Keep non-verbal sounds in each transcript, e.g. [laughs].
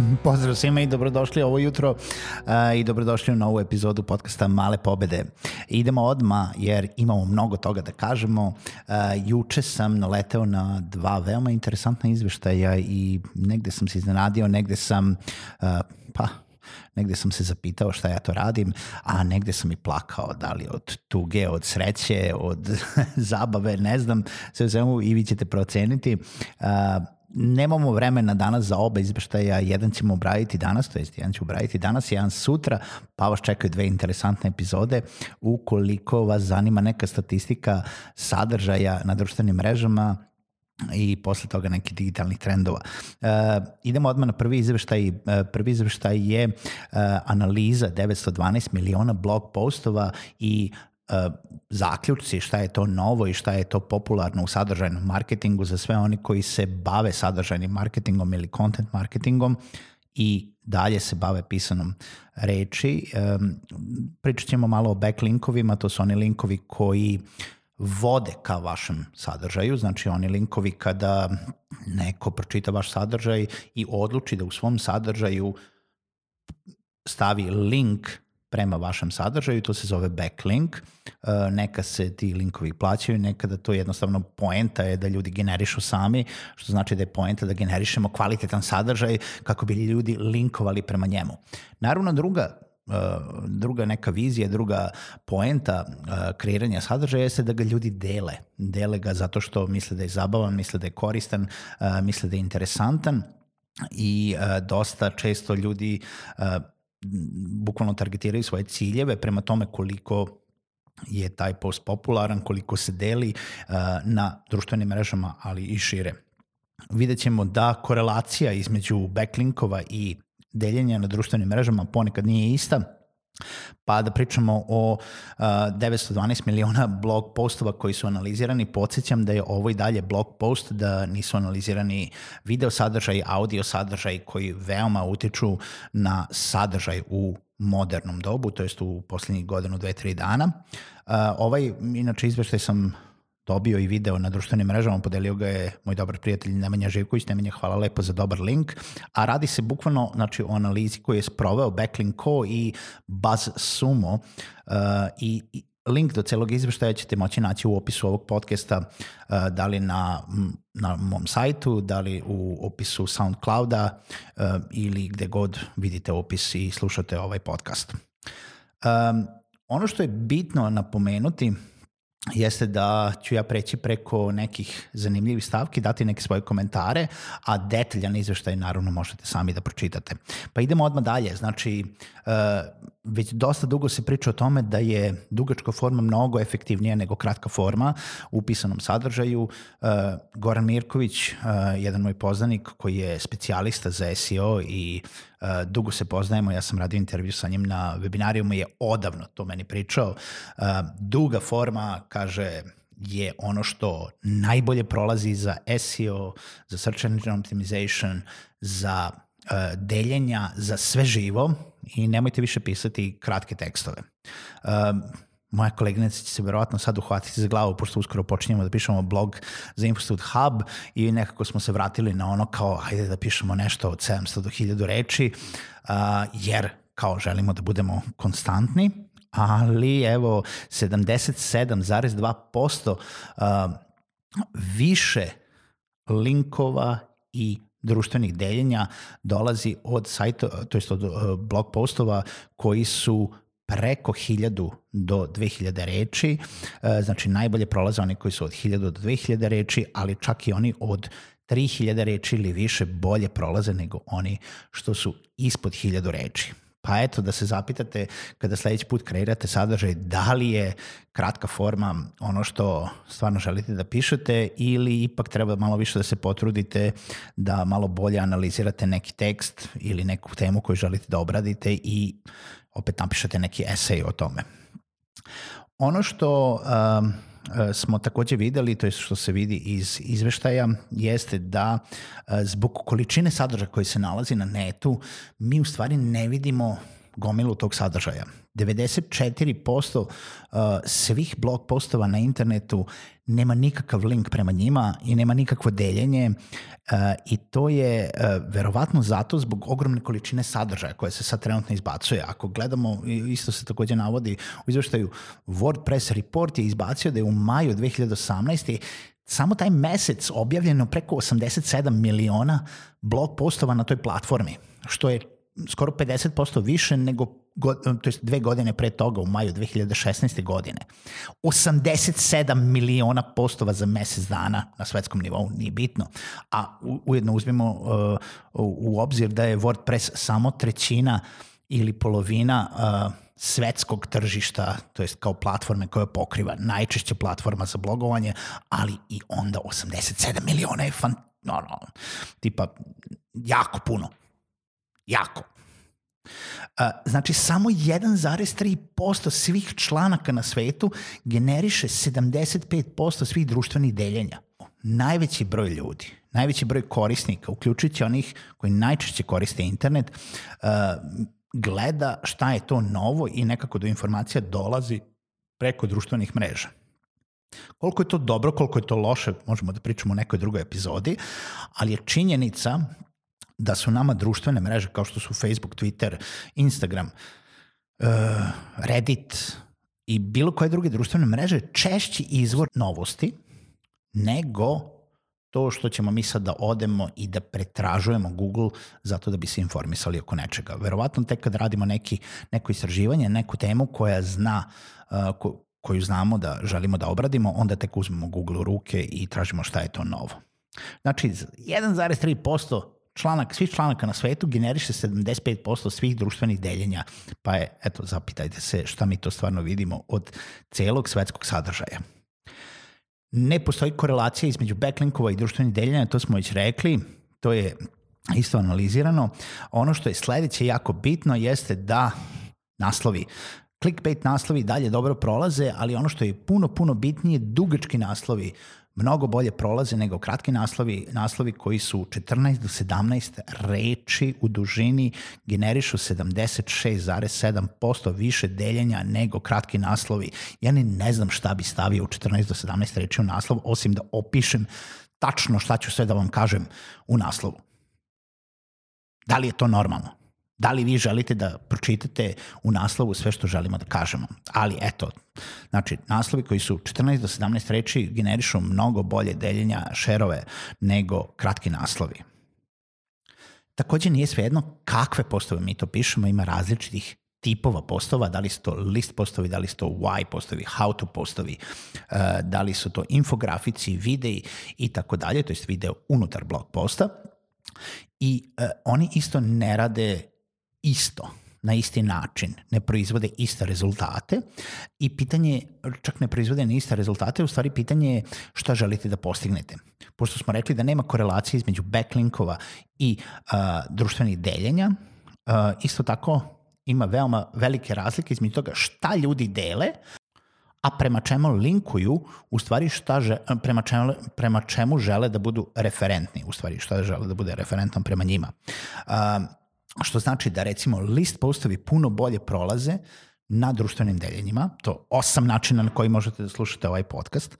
[laughs] Pozdrav svima i dobrodošli ovo jutro uh, i dobrodošli u novu epizodu podcasta Male pobede. Idemo odma jer imamo mnogo toga da kažemo. Uh, juče sam naleteo na dva veoma interesantna izveštaja i negde sam se iznenadio, negde sam uh, pa negde sam se zapitao šta ja to radim, a negde sam i plakao, da li od tuge, od sreće, od [laughs] zabave, ne znam, sve u svemu i vi ćete proceniti. Uh, nemamo vremena danas za oba izveštaja, jedan ćemo obraditi danas, to jest jedan ćemo obraditi danas, jedan sutra, pa vas čekaju dve interesantne epizode. Ukoliko vas zanima neka statistika sadržaja na društvenim mrežama, i posle toga neki digitalnih trendova. E, idemo odmah na prvi izveštaj. E, prvi izveštaj je e, analiza 912 miliona blog postova i E, zaključci šta je to novo i šta je to popularno u sadržajnom marketingu za sve oni koji se bave sadržajnim marketingom ili content marketingom i dalje se bave pisanom reči. E, pričat ćemo malo o backlinkovima, to su oni linkovi koji vode ka vašem sadržaju, znači oni linkovi kada neko pročita vaš sadržaj i odluči da u svom sadržaju stavi link prema vašem sadržaju, to se zove backlink. E, neka se ti linkovi plaćaju, nekada to jednostavno poenta je da ljudi generišu sami, što znači da je poenta da generišemo kvalitetan sadržaj kako bi ljudi linkovali prema njemu. Naravno, druga e, druga neka vizija, druga poenta e, kreiranja sadržaja jeste da ga ljudi dele. Dele ga zato što misle da je zabavan, misle da je koristan, misle da je interesantan i dosta često ljudi bukvalno targetiraju svoje ciljeve prema tome koliko je taj post popularan, koliko se deli uh, na društvenim mrežama, ali i šire. Vidjet ćemo da korelacija između backlinkova i deljenja na društvenim mrežama ponekad nije ista, Pa da pričamo o uh, 912 miliona blog postova koji su analizirani, podsjećam da je ovo i dalje blog post, da nisu analizirani video sadržaj, audio sadržaj koji veoma utiču na sadržaj u modernom dobu, to jest u poslednjih godinu, dve, tri dana. Uh, ovaj, inače, izveštaj sam dobio i video na društvenim mrežama, podelio ga je moj dobar prijatelj Nemanja Živković, Nemanja hvala lepo za dobar link, a radi se bukvalno znači, o analizi koju je sproveo Backlinko i Buzz Sumo. uh, i, i link do celog izveštaja ćete moći naći u opisu ovog podcasta, uh, da li na, na mom sajtu, da li u opisu SoundClouda uh, ili gde god vidite opis i slušate ovaj podcast. Um, ono što je bitno napomenuti jeste da ću ja preći preko nekih zanimljivih stavki, dati neke svoje komentare, a detaljan izveštaj naravno možete sami da pročitate. Pa idemo odmah dalje, znači e, već dosta dugo se priča o tome da je dugačka forma mnogo efektivnija nego kratka forma u pisanom sadržaju. E, Goran Mirković, e, jedan moj poznanik koji je specijalista za SEO i e, dugo se poznajemo, ja sam radio intervju sa njim na webinarijumu, je odavno to meni pričao. duga forma, kaže, je ono što najbolje prolazi za SEO, za search engine optimization, za E, deljenja za sve živo i nemojte više pisati kratke tekstove. E, moja koleginica će se verovatno sad uhvatiti za glavu, pošto uskoro počinjemo da pišemo blog za Infostud Hub i nekako smo se vratili na ono kao, hajde da pišemo nešto od 700 do 1000 reči, e, jer kao želimo da budemo konstantni, ali evo 77,2% više linkova i društvenih deljenja dolazi od sajta, to jest od eh, blog postova koji su preko 1000 do 2000 reči, eh, znači najbolje prolaze oni koji su od 1000 do 2000 reči, ali čak i oni od 3000 reči ili više bolje prolaze nego oni što su ispod 1000 reči. Pa eto, da se zapitate kada sledeći put kreirate sadržaj, da li je kratka forma ono što stvarno želite da pišete ili ipak treba malo više da se potrudite da malo bolje analizirate neki tekst ili neku temu koju želite da obradite i opet napišete neki esej o tome. Ono što um, E, smo takođe videli, to je što se vidi iz izveštaja, jeste da e, zbog količine sadržaja koji se nalazi na netu, mi u stvari ne vidimo gomilu tog sadržaja. 94% uh, svih blog postova na internetu nema nikakav link prema njima i nema nikakvo deljenje uh, i to je uh, verovatno zato zbog ogromne količine sadržaja koje se sad trenutno izbacuje. Ako gledamo, isto se takođe navodi u izveštaju, WordPress report je izbacio da je u maju 2018 samo taj mesec objavljeno preko 87 miliona blog postova na toj platformi, što je skoro 50% više nego god, to jest dve godine pre toga u maju 2016. godine 87 miliona postova za mesec dana na svetskom nivou, nije bitno. A ujedno uzmemo uh, u obzir da je WordPress samo trećina ili polovina uh, svetskog tržišta, to jest kao platforme koja pokriva, najčešće platforma za blogovanje, ali i onda 87 miliona je fan, no, no, tipa jako puno. Jako. Znači, samo 1,3% svih članaka na svetu generiše 75% svih društvenih deljenja. Najveći broj ljudi, najveći broj korisnika, uključujući onih koji najčešće koriste internet, gleda šta je to novo i nekako do informacija dolazi preko društvenih mreža. Koliko je to dobro, koliko je to loše, možemo da pričamo u nekoj drugoj epizodi, ali je činjenica da su nama društvene mreže kao što su Facebook, Twitter, Instagram, e, Reddit i bilo koje druge društvene mreže češći izvor novosti nego to što ćemo mi sad da odemo i da pretražujemo Google zato da bi se informisali oko nečega. Verovatno tek kad radimo neki, neko istraživanje, neku temu koja zna, e, koju znamo da želimo da obradimo, onda tek uzmemo Google u ruke i tražimo šta je to novo. Znači, 1,3% članak, svih članaka na svetu generiše 75% svih društvenih deljenja. Pa je, eto, zapitajte se šta mi to stvarno vidimo od celog svetskog sadržaja. Ne postoji korelacija između backlinkova i društvenih deljenja, to smo već rekli, to je isto analizirano. Ono što je sledeće jako bitno jeste da naslovi clickbait naslovi dalje dobro prolaze, ali ono što je puno, puno bitnije, dugački naslovi mnogo bolje prolaze nego kratki naslovi, naslovi koji su 14 do 17 reči u dužini generišu 76,7% više deljenja nego kratki naslovi. Ja ni ne znam šta bi stavio u 14 do 17 reči u naslov, osim da opišem tačno šta ću sve da vam kažem u naslovu. Da li je to normalno? Da li vi želite da pročitate u naslovu sve što želimo da kažemo? Ali eto, znači, naslovi koji su 14 do 17 reči generišu mnogo bolje deljenja šerove nego kratki naslovi. Takođe nije svejedno kakve postove mi to pišemo, ima različitih tipova postova, da li su to list postovi, da li su to why postovi, how to postovi, eh, da li su to infografici, videi i tako dalje, to je video unutar blog posta. I uh, oni isto ne rade isto na isti način, ne proizvode iste rezultate i pitanje, čak ne proizvode ni iste rezultate, u stvari pitanje je šta želite da postignete. Pošto smo rekli da nema korelacije između backlinkova i a, društvenih deljenja, a, isto tako ima veoma velike razlike između toga šta ljudi dele, a prema čemu linkuju, u stvari šta že, prema, čemu, prema čemu žele da budu referentni, u stvari šta žele da bude referentan prema njima. A, što znači da recimo list postovi puno bolje prolaze na društvenim deljenjima, to osam načina na koji možete da slušate ovaj podcast,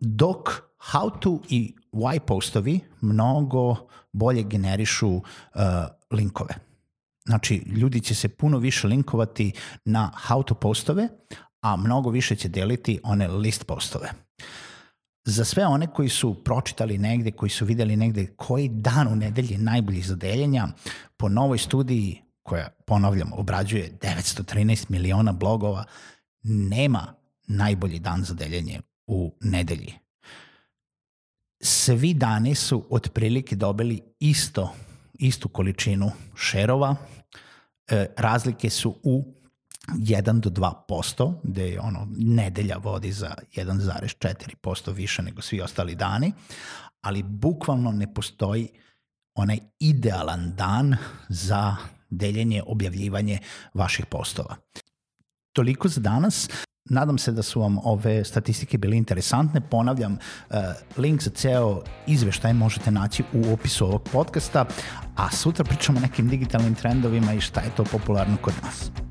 dok how to i why postovi mnogo bolje generišu uh, linkove. Znači, ljudi će se puno više linkovati na how to postove, a mnogo više će deliti one list postove. Uh, za sve one koji su pročitali negde, koji su videli negde koji dan u nedelji najbolji za deljenja, po novoj studiji koja, ponavljam, obrađuje 913 miliona blogova, nema najbolji dan za deljenje u nedelji. Svi dani su otprilike dobili isto, istu količinu šerova, e, razlike su u 1 do 2%, gde je ono, nedelja vodi za 1,4% više nego svi ostali dani, ali bukvalno ne postoji onaj idealan dan za deljenje, objavljivanje vaših postova. Toliko za danas. Nadam se da su vam ove statistike bile interesantne. Ponavljam, e, link za ceo izveštaj možete naći u opisu ovog podcasta, a sutra pričamo o nekim digitalnim trendovima i šta je to popularno kod nas.